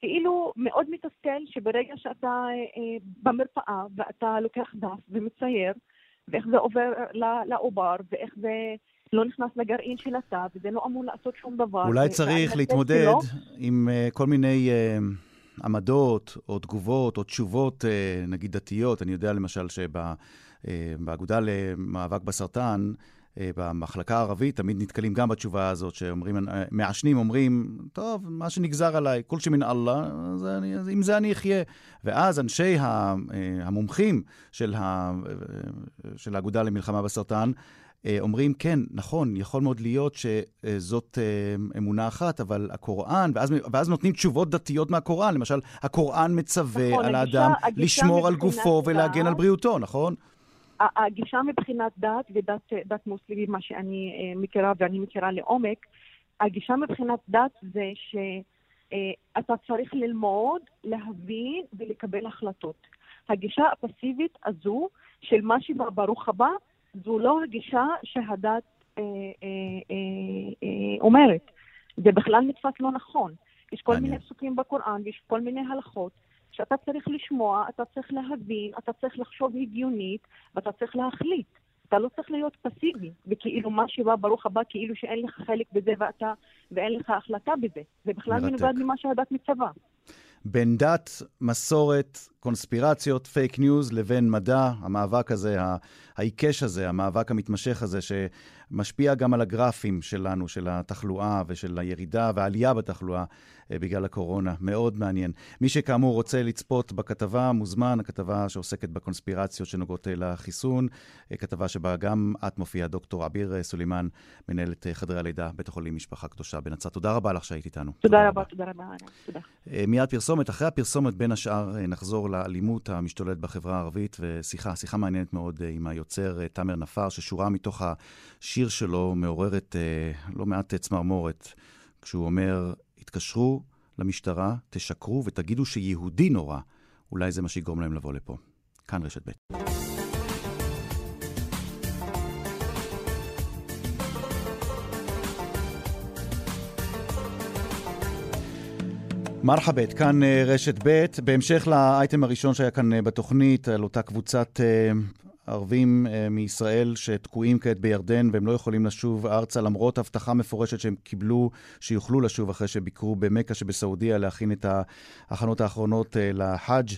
כאילו מאוד מתסכל שברגע שאתה אה, אה, במרפאה ואתה לוקח דף ומצייר, ואיך זה עובר לעובר, ואיך זה לא נכנס לגרעין של התא, וזה לא אמור לעשות שום דבר. אולי צריך להתמודד שלו- עם אה, כל מיני אה, עמדות או תגובות או תשובות, אה, נגיד דתיות. אני יודע למשל שבאגודה למאבק בסרטן, במחלקה הערבית, תמיד נתקלים גם בתשובה הזאת, שאומרים, אה, מעשנים אומרים, טוב, מה שנגזר עליי, כל שמן אללה, אז אני, אז עם זה אני אחיה. ואז אנשי אה, המומחים של, ה, אה, של האגודה למלחמה בסרטן, אה, אומרים, כן, נכון, יכול מאוד להיות שזאת אה, אמונה אחת, אבל הקוראן, ואז, ואז נותנים תשובות דתיות מהקוראן. למשל, הקוראן מצווה נכון, על האדם הגישה לשמור על גופו ולהגן על בריאותו, נכון? הגישה מבחינת דת ודת דת מוסלמית, מה שאני אה, מכירה ואני מכירה לעומק, הגישה מבחינת דת זה שאתה צריך ללמוד, להבין ולקבל החלטות. הגישה הפסיבית הזו של מה שבא ברוך הבא, זו לא הגישה שהדת אה, אה, אה, אה, אומרת. זה בכלל נתפס לא נכון. יש כל. מיני פסוקים בקוראן ויש כל מיני הלכות שאתה צריך לשמוע, אתה צריך להבין, אתה צריך לחשוב הגיונית, ואתה צריך להחליט. אתה לא צריך להיות פסיבי, וכאילו מה שבא ברוך הבא, כאילו שאין לך חלק בזה ואתה, ואין לך החלטה בזה. זה בכלל. מנוגד ממה שהדת מצווה. בין דת, מסורת, קונספירציות, פייק ניוז, לבין מדע, המאבק הזה, העיקש הזה, המאבק המתמשך הזה, שמשפיע גם על הגרפים שלנו, של התחלואה ושל הירידה והעלייה בתחלואה אה, בגלל הקורונה. מאוד מעניין. מי שכאמור רוצה לצפות בכתבה, מוזמן, הכתבה שעוסקת בקונספירציות שנוגעות אה, לחיסון, אה, כתבה שבה גם את מופיעה, דוקטור עביר אה, סולימאן, מנהלת חדרי הלידה, בית החולים משפחה קדושה בנצרת. תודה רבה לך שהיית איתנו. תודה רבה, תודה רבה, ערן. תודה. אה, מיד פרסומת. אחרי הפרסומת, בין השאר, נחזור לאלימות המשתוללת בחברה הערבית, ושיחה, שיחה מעניינת מאוד אה, עם היוצר אה, תאמר נפאר, ששורה מתוך השיר שלו מעוררת אה, לא מעט צמרמורת, כשהוא אומר, התקשרו למשטרה, תשקרו ותגידו שיהודי נורא. אולי זה מה שיגרום להם לבוא לפה. כאן רשת ב'. מרחבת, כאן אה, רשת ב', בהמשך לאייטם הראשון שהיה כאן אה, בתוכנית, על אותה קבוצת אה, ערבים מישראל שתקועים כעת בירדן והם לא יכולים לשוב ארצה למרות הבטחה מפורשת שהם קיבלו שיוכלו לשוב אחרי שביקרו במכה שבסעודיה להכין את ההכנות האחרונות לחאג'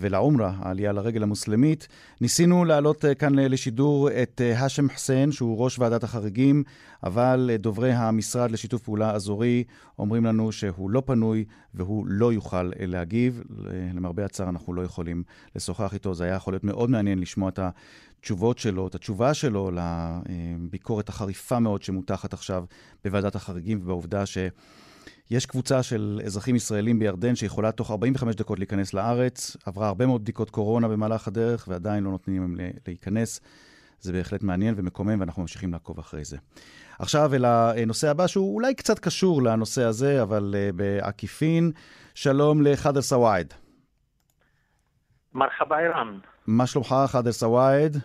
ולעומרה, העלייה לרגל המוסלמית. ניסינו להעלות אה, כאן לשידור את אה, האשם חוסיין, שהוא ראש ועדת החריגים, אבל אה, דוברי המשרד לשיתוף פעולה אזורי אומרים לנו שהוא לא פנוי והוא לא יוכל אה, להגיב. למרבה הצער אנחנו לא יכולים לשוחח איתו. זה היה יכול להיות מאוד מעניין לשמוע את התשובות שלו, את התשובה שלו לביקורת החריפה מאוד שמותחת עכשיו בוועדת החריגים ובעובדה ש... יש קבוצה של אזרחים ישראלים בירדן שיכולה תוך 45 דקות להיכנס לארץ, עברה הרבה מאוד בדיקות קורונה במהלך הדרך ועדיין לא נותנים להם להיכנס. זה בהחלט מעניין ומקומם, ואנחנו ממשיכים לעקוב אחרי זה. עכשיו אל הנושא הבא, שהוא אולי קצת קשור לנושא הזה, אבל uh, בעקיפין. שלום לחאדר סוואעד. מרחבה איראן. מה שלומך, חאדר סוואעד?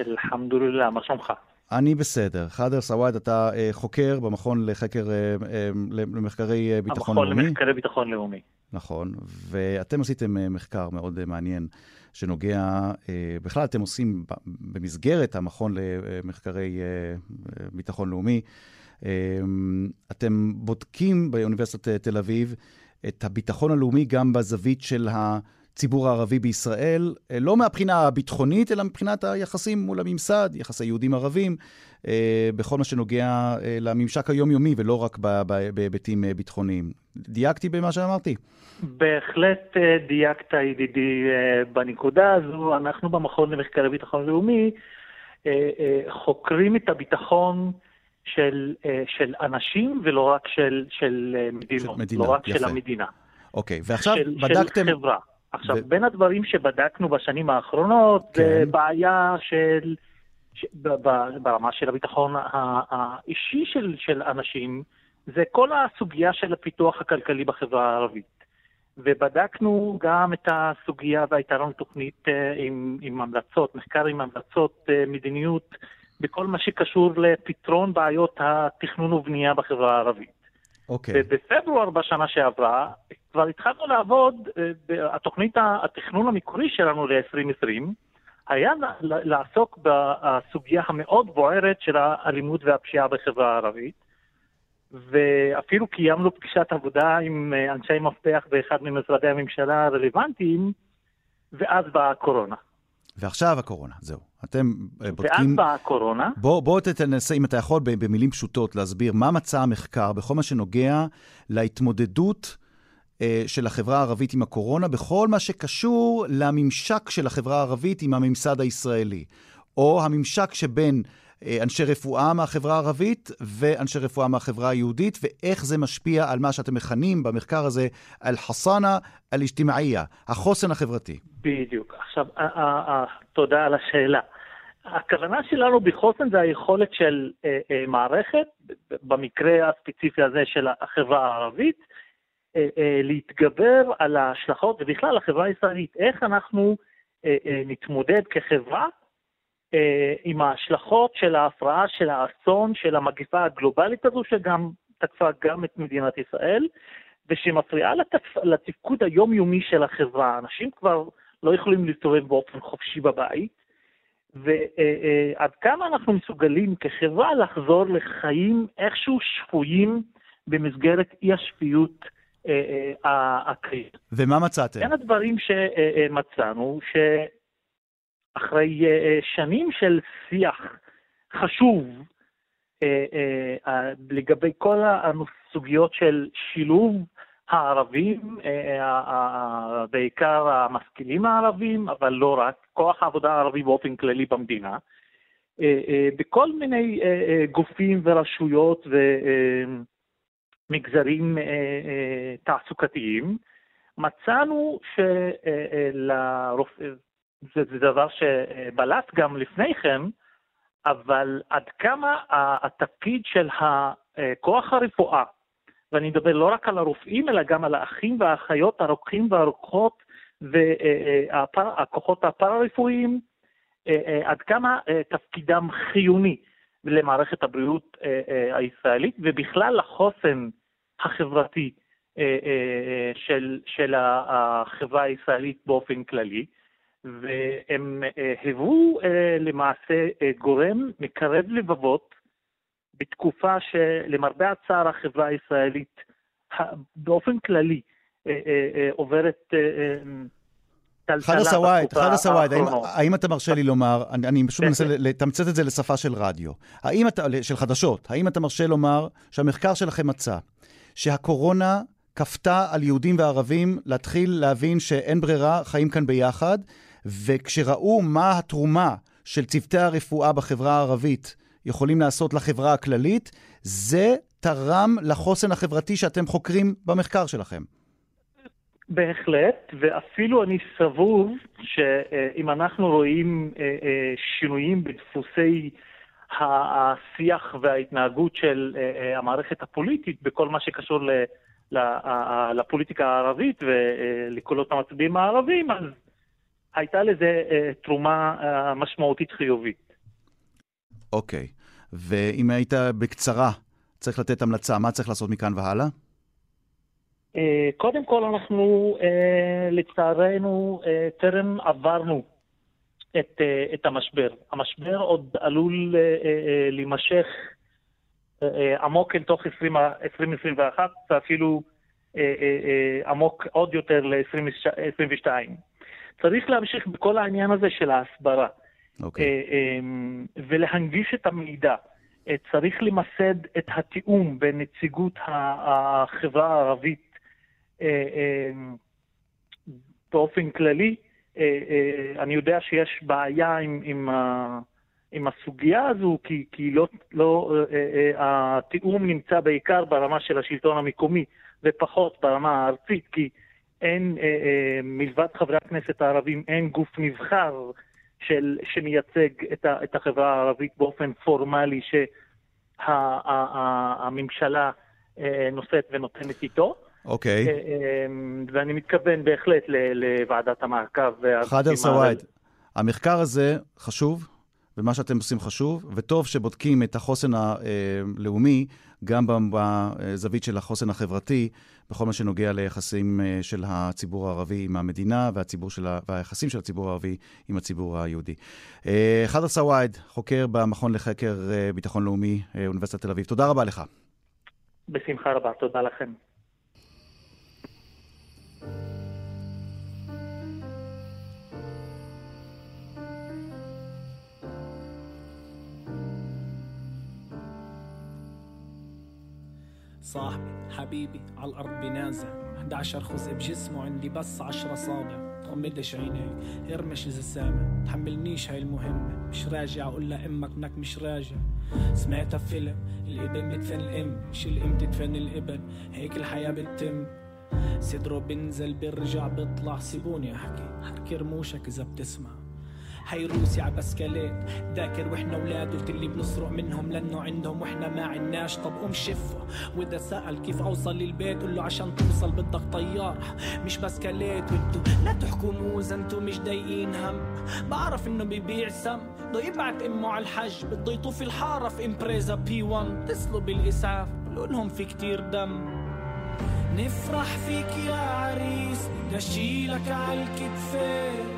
אלחמדולillah, מה שלומך? אני בסדר. חאדר סוואעד, אתה uh, חוקר במכון לחקר, uh, uh, למחקרי ביטחון המכון לאומי. למחקרי ביטחון לאומי. נכון, ואתם עשיתם מחקר מאוד מעניין שנוגע, בכלל אתם עושים במסגרת המכון למחקרי ביטחון לאומי, uh, אתם בודקים באוניברסיטת תל אביב את הביטחון הלאומי גם בזווית של הציבור הערבי בישראל, אה, לא מהבחינה הביטחונית, אלא מבחינת היחסים מול הממסד, יחסי יהודים-ערבים, אה, בכל מה שנוגע אה, לממשק היומיומי, ולא רק בהיבטים ביטחוניים. דייקתי במה שאמרתי? בהחלט דייקת, ידידי, בנקודה הזו. אנחנו במכון למחקרי ביטחון לאומי חוקרים את הביטחון של, של אנשים ולא רק של, של מדינות, מדינה, לא רק יפה. של המדינה. אוקיי, ועכשיו של, בדקתם... של חברה. עכשיו, ו- בין הדברים שבדקנו בשנים האחרונות, כן. זה בעיה של, ש, ב, ב, ברמה של הביטחון האישי של, של אנשים, זה כל הסוגיה של הפיתוח הכלכלי בחברה הערבית. ובדקנו גם את הסוגיה, והייתה לנו תוכנית אה, עם, עם המלצות, מחקר עם המלצות אה, מדיניות, בכל מה שקשור לפתרון בעיות התכנון ובנייה בחברה הערבית. אוקיי, ובפברואר בשנה שעברה כבר התחלנו לעבוד, אה, התוכנית, התכנון המקורי שלנו ל-2020 היה לעסוק בסוגיה המאוד בוערת של האלימות והפשיעה בחברה הערבית, ואפילו קיימנו פגישת עבודה עם אה, אנשי מפתח באחד ממשרדי הממשלה הרלוונטיים, ואז באה הקורונה. ועכשיו הקורונה, זהו. אתם אה, ואז בודקים... באה הקורונה, בוא, בוא תנסה, אם אתה יכול, במילים פשוטות, להסביר מה מצא המחקר בכל מה שנוגע להתמודדות אה, של החברה הערבית עם הקורונה, בכל מה שקשור לממשק של החברה הערבית עם הממסד הישראלי, או הממשק שבין אנשי רפואה מהחברה הערבית ואנשי רפואה מהחברה היהודית, ואיך זה משפיע על מה שאתם מכנים במחקר הזה, אל-חסאנה אל-אג'תמאעיה, החוסן החברתי. בדיוק. עכשיו, תודה על השאלה. הכוונה שלנו בחוסן זה היכולת של אה, אה, מערכת, במקרה הספציפי הזה של החברה הערבית, אה, להתגבר על ההשלכות, ובכלל החברה הישראלית, איך אנחנו נתמודד כחברה עם ההשלכות של ההפרעה, של האסון, של המגפה הגלובלית הזו, שגם תקפה גם את מדינת ישראל, ושמפריעה לתפ... לתפקוד היומיומי של החברה. אנשים כבר לא יכולים להסתובב באופן חופשי בבית, ועד כמה אנחנו מסוגלים כחברה לחזור לחיים איכשהו שפויים במסגרת אי השפיות אה, אה. ומה מצאתם? בין הדברים שמצאנו, אה, שנים של שיח חשוב אה, אה, לגבי כל הסוגיות של שילוב הערבים, אה, אה, אה, בעיקר המשכילים הערבים, אבל לא רק, כוח העבודה הערבי באופן כללי במדינה, אה, אה, בכל מיני אה, אה, גופים ורשויות ומגזרים אה, אה, תעסוקתיים, מצאנו שלרופא, זה, זה דבר שבלט גם לפני כן, אבל עד כמה התפקיד של כוח הרפואה, ואני מדבר לא רק על הרופאים, אלא גם על האחים והאחיות, הרוקחים והרוקחות והכוחות הפארה-רפואיים, עד כמה תפקידם חיוני למערכת הבריאות הישראלית, ובכלל לחוסן החברתי של, של החברה הישראלית באופן כללי. והם היוו למעשה גורם מקרב לבבות בתקופה שלמרבה הצער החברה הישראלית באופן כללי עוברת טלטלה בתקופה הסוואד, האם, אתה מרשה לי לומר, אני, אני פשוט מנסה. לתמצת את זה לשפה של רדיו, האם אתה, של חדשות, האם אתה מרשה לומר שהמחקר שלכם מצא שהקורונה כפתה על יהודים וערבים להתחיל להבין שאין ברירה, חיים כאן ביחד, וכשראו מה התרומה של צוותי הרפואה בחברה הערבית יכולים לעשות לחברה הכללית, זה תרם לחוסן החברתי שאתם חוקרים במחקר שלכם. בהחלט, ואפילו אני סבור שאם אנחנו רואים אה, אה, שינויים בדפוסי השיח וההתנהגות של אה, המערכת הפוליטית בכל מה שקשור לפוליטיקה הערבית ולקולות המצביעים הערבים, אז הייתה לזה תרומה משמעותית חיובית. אוקיי, okay. ואם היית בקצרה צריך לתת המלצה, מה צריך לעשות מכאן והלאה? אה, קודם כל, אנחנו אה, לצערנו אה, טרם עברנו את, את המשבר. המשבר עוד עלול להימשך עמוק אל תוך 2021, ואפילו עמוק עוד יותר ל-2022. צריך להמשיך בכל העניין הזה של ההסברה. Okay. אוקיי. ולהנגיש את המידע. צריך למסד את התיאום בין נציגות החברה הערבית אה, אה, באופן כללי, אה, אני יודע שיש בעיה עם, עם, עם הסוגיה הזו, כי, כי לא, לא, התיאום נמצא בעיקר ברמה של השלטון המקומי ופחות ברמה הארצית, כי אין, מלבד חברי הכנסת הערבים, אין גוף נבחר של, שמייצג את, ה, את החברה הערבית באופן פורמלי שהממשלה נושאת ונותנת איתו. אוקיי. Okay. אה, אה, ואני מתכוון בהחלט לוועדת המעקב. חאדר סוואד, המחקר הזה חשוב, ומה שאתם עושים חשוב, וטוב שבודקים את החוסן הלאומי גם בזווית של החוסן החברתי, בכל מה שנוגע ליחסים אה, של הציבור הערבי עם המדינה של, והיחסים של הציבור הערבי עם הציבור היהודי. חאדר סוואד, חוקר במכון לחקר ביטחון לאומי, אוניברסיטת תל אביב, תודה רבה לך. בשמחה רבה, תודה לכם. صاحبي حبيبي على الأرض بنازع. 11 خزق بجسمه عندي بس 10 صابع. غمضش عينيك ارمش إذا سامع. تحملنيش هاي المهمة. مش راجع أقول لأمك إنك مش راجع. سمعتها فيلم الإبن بتفن الأم. مش الأم تدفن الإبن. هيك الحياة بتتم. صدره بنزل بيرجع بيطلع. سيبوني أحكي. حركي رموشك إذا بتسمع. هاي روسيا عبسكالات ذاكر وإحنا ولاد قلت اللي بنسرق منهم لأنه عندهم وإحنا ما عناش طب قوم شفه وإذا سأل كيف أوصل للبيت قول له عشان توصل بدك طيارة مش بسكالات وإنتو لا تحكوا موزة إنتو مش ضايقين هم. بعرف إنه بيبيع سم. بده يبعت إمه على الحج. بده يطوف الحارة في إمبريزا بي 1 اتصلوا بالإسعاف. لهم في كتير دم. نفرح فيك يا عريس. نشيلك عالكتفين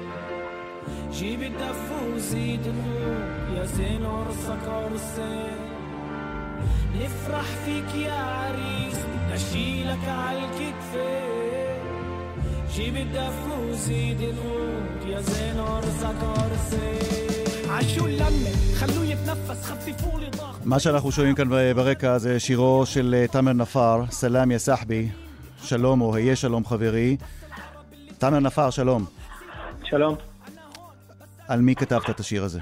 جيب الدف وزيد النور يا زين عرسك عرسين نفرح فيك يا عريس نشيلك عالكتفين جيب الدف وزيد النور يا زين عرسك عرسين عشو اللمة خلوه يتنفس خففوا لي ضغط מה שאנחנו שומעים כאן ברקע זה שירו של תאמר נפאר, סלאם יא סחבי, שלום או היה שלום חברי. תאמר נפאר, שלום. שלום. על מי כתבת את השיר הזה?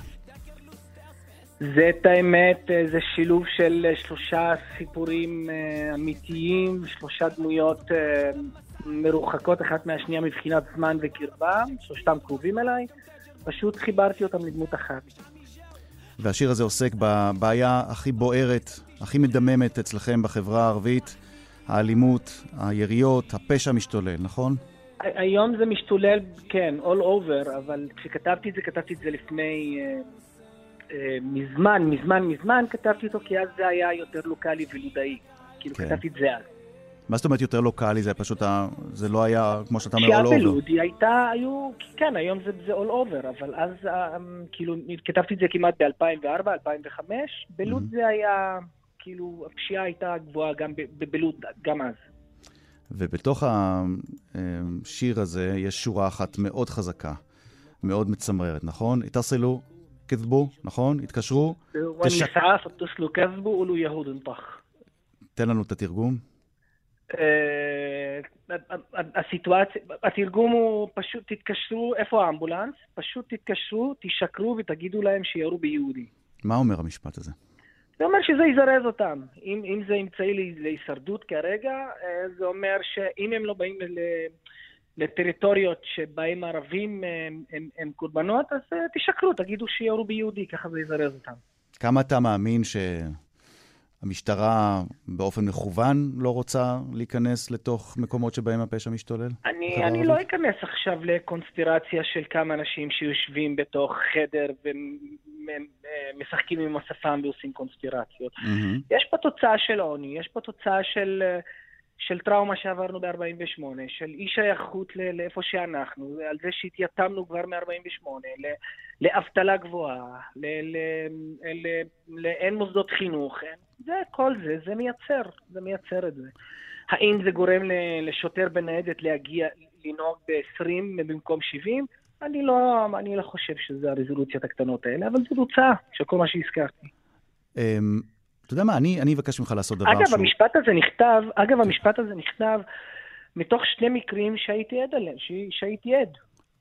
זה את האמת, זה שילוב של שלושה סיפורים אה, אמיתיים, שלושה דמויות אה, מרוחקות אחת מהשנייה מבחינת זמן וקרבה, שלושתם קרובים אליי, פשוט חיברתי אותם לדמות אחת. והשיר הזה עוסק בבעיה הכי בוערת, הכי מדממת אצלכם בחברה הערבית, האלימות, היריות, הפשע משתולל, נכון? היום זה משתולל, כן, all over, אבל כשכתבתי את זה, כתבתי את זה לפני... אה, אה, מזמן, מזמן, מזמן כתבתי אותו, כי אז זה היה יותר לוקאלי ולודאי. כאילו, כן. כתבתי את זה אז. מה זאת אומרת יותר לוקאלי? זה פשוט, זה לא היה, כמו שאתה אומר, all over. שהבלוד היא הייתה, היו, כן, היום זה, זה all over, אבל אז, אה, כאילו, כתבתי את זה כמעט ב-2004, 2005, בלוד mm-hmm. זה היה, כאילו, הפשיעה הייתה גבוהה גם בלוד, גם אז. ובתוך השיר הזה יש שורה אחת מאוד חזקה, מאוד מצמררת, נכון? התאסלו, כתבו, נכון? התקשרו. תן לנו את התרגום. אה, הסיטואציה, התרגום הוא פשוט תתקשרו, איפה האמבולנס? פשוט תתקשרו, תשקרו ותגידו להם שירו ביהודי. מה אומר המשפט הזה? זה אומר שזה יזרז אותם. אם, אם זה אמצעי להישרדות כרגע, אה, זה אומר שאם הם לא באים ל, לטריטוריות שבהם ערבים הם, הם, הם קורבנות, אז אה, תשקרו, תגידו שיורו ביהודי, ככה זה יזרז אותם. כמה אתה מאמין שהמשטרה באופן מכוון לא רוצה להיכנס לתוך מקומות שבהם הפשע משתולל? אני, אני לא? אכנס עכשיו לקונספירציה של כמה אנשים שיושבים בתוך חדר ומשחקים עם השפם ועושים קונספירציות. מהמם. יש פה תוצאה של עוני, יש פה תוצאה של, אה, של טראומה שעברנו ב-48, של אי שייכות לאיפה שאנחנו, על זה שהתייתמנו כבר מ-48, לאבטלה גבוהה, לאין מוסדות חינוך. זה, כל זה, זה מייצר, זה מייצר את זה. האם זה גורם לשוטר בניידת להגיע, לנהוג ב-20 במקום 70? אני לא, אני לא חושב שזה הרזולוציות הקטנות האלה, אבל זו תוצאה של כל מה שהזכרתי. אמ, אתה יודע מה, אני אני אבקש ממך לעשות דבר אגב, שהוא... המשפט הזה נכתב, אגב, המשפט הזה נכתב מתוך שני מקרים שהייתי עד עליהם, ש- שהייתי עד.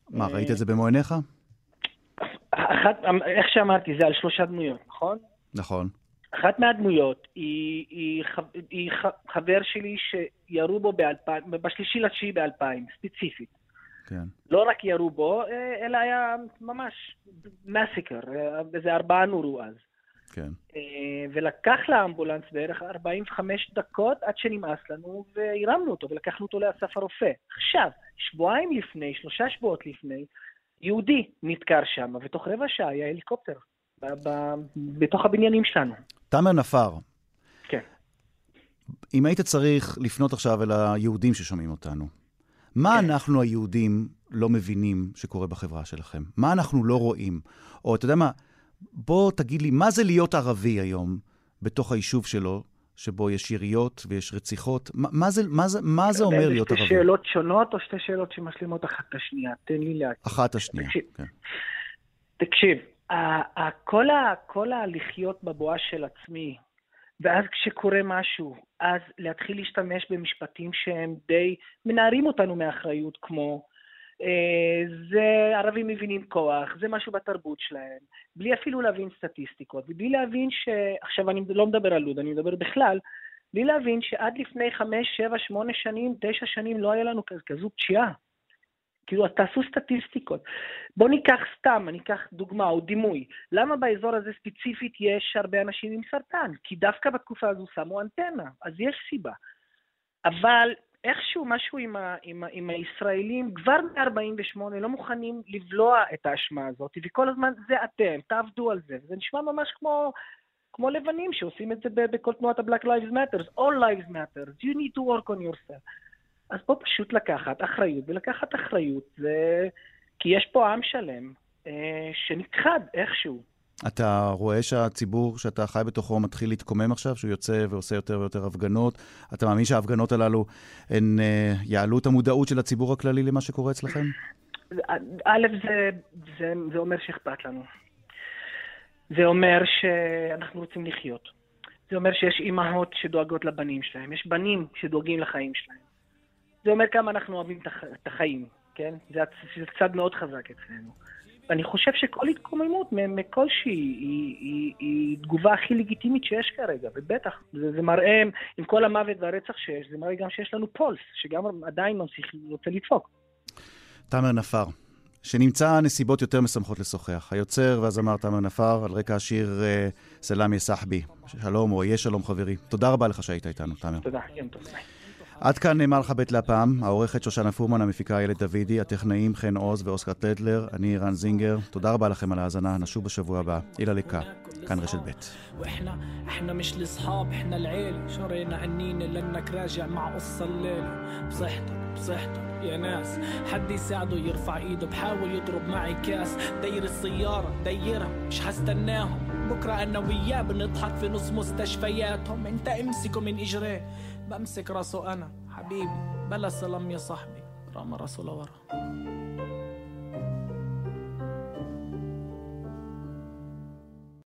מה, ראית את זה במו עיניך? אחת, איך שאמרתי, זה על שלושה דמויות, נכון? נכון. אחת מהדמויות היא, היא, ח- היא ח- חבר שלי שירו בו ב-2000, בשלישי לתשיעי ב-2000, ספציפית. כן. לא רק ירו בו, אה, אלא היה ממש מסיקר, איזה ארבעה נורו אז. כן. אה, ולקח לאמבולנס בערך 45 דקות עד שנמאס לנו, והרמנו אותו ולקחנו אותו לאסף הרופא. עכשיו, שבועיים לפני, שלושה שבועות לפני, יהודי נדקר שם, ותוך רבע שעה היה הליקופטר ב- ב- בתוך הבניינים שלנו. תאמר נפר, כן. אם היית צריך לפנות עכשיו אל היהודים ששומעים אותנו, מה כן. אנחנו היהודים לא מבינים שקורה בחברה שלכם? מה אנחנו לא רואים? או אתה יודע מה, בוא תגיד לי, מה זה להיות ערבי היום בתוך היישוב שלו, שבו יש יריות ויש רציחות? מה, מה, זה, מה, זה, מה זה אומר להיות שתי ערבי? שאלות שונות או שתי שאלות שמשלימות אחת את השנייה? תן לי להגיד. אחת השנייה. תקשיב. כן. תקשיב, כל ה- כל הלחיות בבועה של עצמי, ואז כשקורה משהו, אז להתחיל להשתמש במשפטים שהם די מנערים אותנו מאחריות, כמו זה ערבים מבינים כוח, זה משהו בתרבות שלהם, בלי אפילו להבין סטטיסטיקות, ובלי להבין ש... עכשיו אני לא מדבר על לוד, אני מדבר בכלל, בלי להבין שעד לפני חמש, שבע, שמונה שנים, תשע שנים, לא היה לנו כז- כזו פשיעה. כאילו, אז תעשו סטטיסטיקות. בואו ניקח סתם, אני אקח דוגמה או דימוי. למה באזור הזה ספציפית יש הרבה אנשים עם סרטן? כי דווקא בתקופה הזו שמו אנטנה, אז יש סיבה. אבל איכשהו משהו עם, ה, עם, ה, עם הישראלים, כבר מ-48 לא מוכנים לבלוע את האשמה הזאת, וכל הזמן זה אתם, תעבדו על זה. זה נשמע ממש כמו, כמו לבנים שעושים את זה בכל תנועת ה-Black Lives Matter, All Lives Matter, you need to work on yourself. אז פה פשוט לקחת אחריות, ולקחת אחריות זה... כי יש פה עם שלם אה, שנכחד איכשהו. אתה רואה שהציבור שאתה חי בתוכו מתחיל להתקומם עכשיו, שהוא יוצא ועושה יותר ויותר הפגנות. אתה מאמין שההפגנות הללו הן אה, יעלו את המודעות של הציבור הכללי למה שקורה אצלכם? א', זה, זה, זה אומר שאכפת לנו. זה אומר שאנחנו רוצים לחיות. זה אומר שיש אימהות שדואגות לבנים שלהם, יש בנים שדואגים לחיים שלהם. זה אומר כמה אנחנו אוהבים את הח- את החיים, כן? זה צד מאוד חזק אצלנו. ואני חושב שכל התקוממות מ- מכלשהי היא, היא, היא תגובה הכי לגיטימית שיש כרגע, ובטח, זה, זה מראה, עם כל המוות והרצח שיש, זה מראה גם שיש לנו פולס, שגם עדיין ממשיך, רוצה לדפוק. תאמר נפר, שנמצא נסיבות יותר משמחות לשוחח. היוצר והזמר תאמר נפר, על רקע השיר אה, סלאמי סחבי. שלום, או יהיה שלום חברי. תודה רבה לך שהיית איתנו, תאמר. תודה, יום טוב. ביי. עד כאן נאמר לך בית להפעם, העורכת שושנה פורמן, המפיקה איילת דוידי, הטכנאים חן עוז ואוסקר טדלר, אני רן זינגר. תודה רבה לכם על ההאזנה, נשוב בשבוע הבא. אילה ליקה, כאן רשת ב'. واحنا احنا مش الاصحاب احنا العيلة شرينا عنينا لانك راجع مع قصة الليلة بصحتك بصحتك يا ناس حد يساعده يرفع ايده بحاول يضرب معي كاس داير السيارة دايرها مش هستناهم بكرة انا وياه بنضحك في نص مستشفياتهم انت امسكه من اجريه بمسك راسه أنا حبيبي بلا سلام يا صاحبي رامى راسه لورا.